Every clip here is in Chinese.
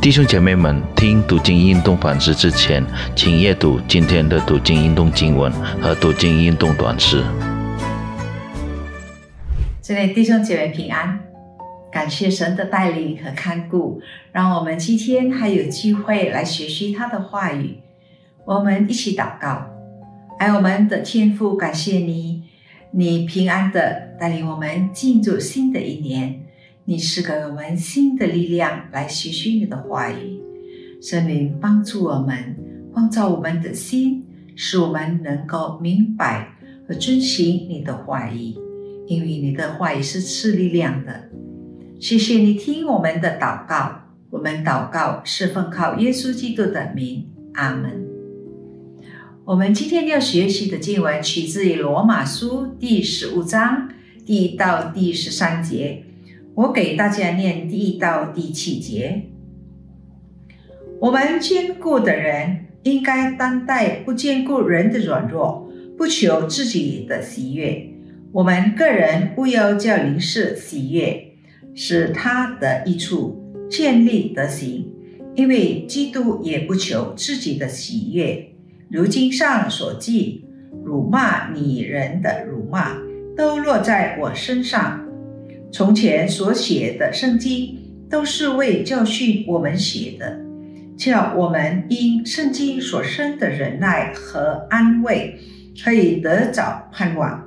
弟兄姐妹们，听读经运动反思之前，请阅读今天的读经运动经文和读经运动短诗。这里弟兄姐妹平安，感谢神的带领和看顾，让我们今天还有机会来学习他的话语。我们一起祷告，爱我们的天父，感谢你，你平安的带领我们进入新的一年。你是给我们新的力量来学习你的话语，圣灵帮助我们，光照我们的心，使我们能够明白和遵行你的话语。因为你的话语是赐力量的。谢谢你听我们的祷告，我们祷告是奉靠耶稣基督的名，阿门。我们今天要学习的经文取自于罗马书第十五章第一到第十三节。我给大家念第一到第七节。我们坚固的人应该担待不坚固人的软弱，不求自己的喜悦。我们个人不要叫灵士喜悦，使他的益处建立德行。因为基督也不求自己的喜悦。如经上所记，辱骂你人的辱骂，都落在我身上。从前所写的圣经都是为教训我们写的，叫我们因圣经所生的忍耐和安慰，可以得早盼望。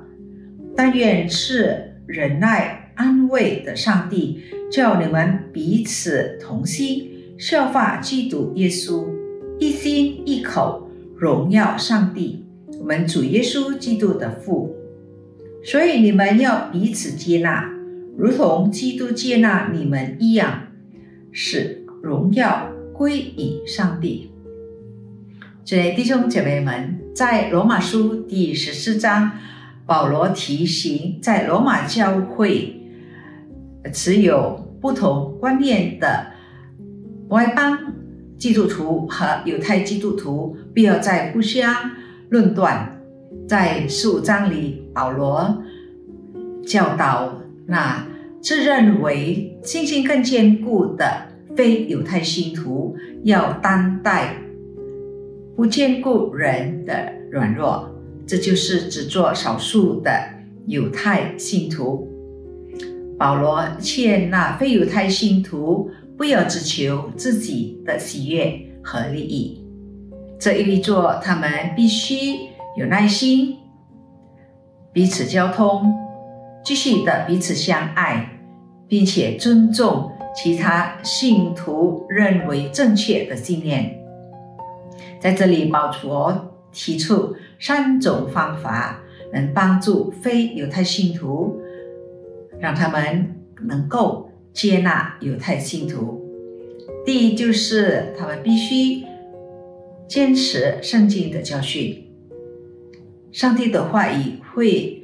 但愿是忍耐安慰的上帝，叫你们彼此同心，效法基督耶稣，一心一口荣耀上帝，我们主耶稣基督的父。所以你们要彼此接纳。如同基督接纳你们一样，使荣耀归于上帝。这位弟兄姐妹们，在罗马书第十四章，保罗提醒在罗马教会持有不同观念的外邦基督徒和犹太基督徒，不要再互相论断。在十五章里，保罗教导那。自认为信心更坚固的非犹太信徒，要担待不坚固人的软弱，这就是只做少数的犹太信徒。保罗劝那非犹太信徒不要只求自己的喜悦和利益，这意味着他们必须有耐心，彼此交通。继续的彼此相爱，并且尊重其他信徒认为正确的信念。在这里，保罗提出三种方法，能帮助非犹太信徒，让他们能够接纳犹太信徒。第一，就是他们必须坚持圣经的教训，上帝的话语会。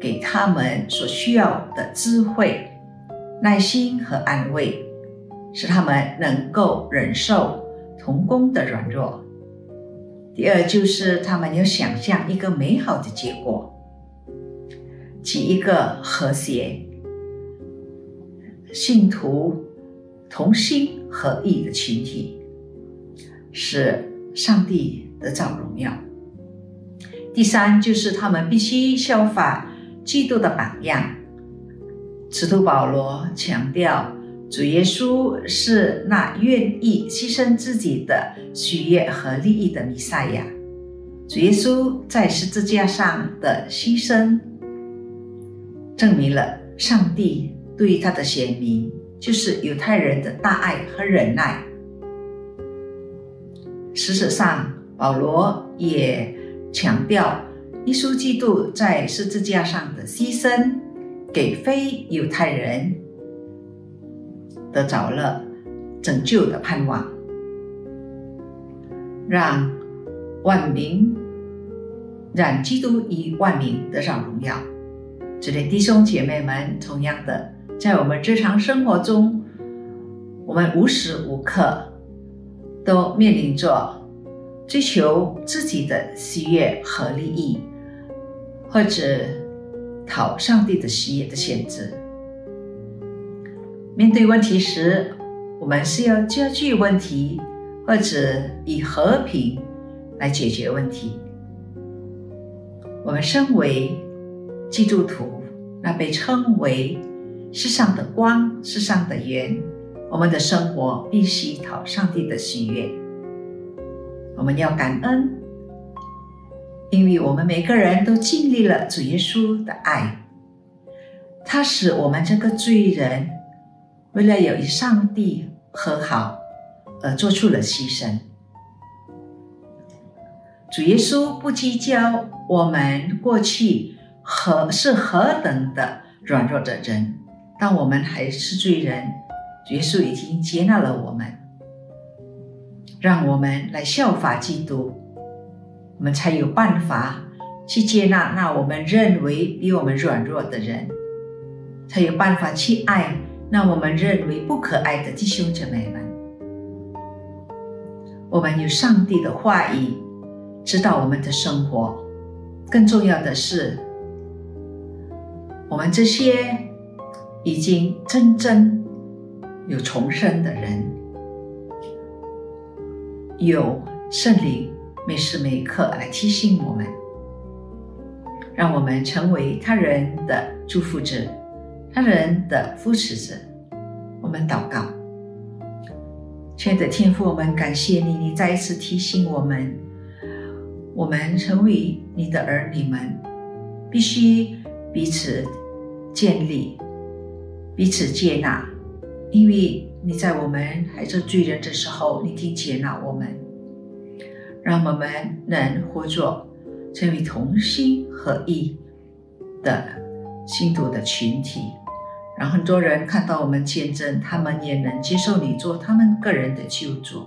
给他们所需要的智慧、耐心和安慰，使他们能够忍受童工的软弱。第二，就是他们要想象一个美好的结果，及一个和谐、信徒同心合意的群体，使上帝得到荣耀。第三，就是他们必须效法。基督的榜样，使徒保罗强调，主耶稣是那愿意牺牲自己的喜悦和利益的弥赛亚。主耶稣在十字架上的牺牲，证明了上帝对于他的选民，就是犹太人的大爱和忍耐。事实上，保罗也强调。耶稣基督在十字架上的牺牲，给非犹太人得着了拯救的盼望，让万民让基督以万民得上荣耀。这里弟兄姐妹们，同样的，在我们日常生活中，我们无时无刻都面临着追求自己的喜悦和利益。或者讨上帝的喜悦的限制。面对问题时，我们是要加剧问题，或者以和平来解决问题。我们身为基督徒，那被称为世上的光、世上的盐，我们的生活必须讨上帝的喜悦。我们要感恩，因为我们每个人都经历了主耶稣的爱，他使我们这个罪人为了有与上帝和好而做出了牺牲。主耶稣不计较我们过去何是何等的软弱的人，但我们还是罪人，主耶稣已经接纳了我们，让我们来效法基督，我们才有办法去接纳那我们认为比我们软弱的人，才有办法去爱那我们认为不可爱的弟兄姐妹们。我们有上帝的话语。指导我们的生活，更重要的是，我们这些已经真正有重生的人，有圣灵每时每刻来提醒我们，让我们成为他人的祝福者，他人的扶持者。我们祷告，亲爱的天父，我们感谢你，你再一次提醒我们。我们成为你的儿女们，必须彼此建立、彼此接纳，因为你在我们还是罪人的时候，你已经接纳我们，让我们能合作，成为同心合意的信徒的群体，让很多人看到我们见证，他们也能接受你做他们个人的救主。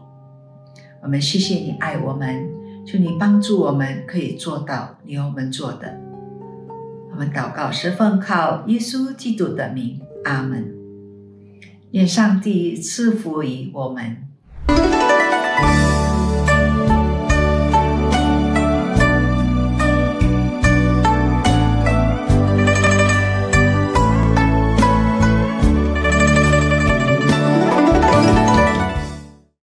我们谢谢你爱我们。求你帮助我们，可以做到你要我们做的。我们祷告是奉靠耶稣基督的名，阿门。愿上帝赐福于我们。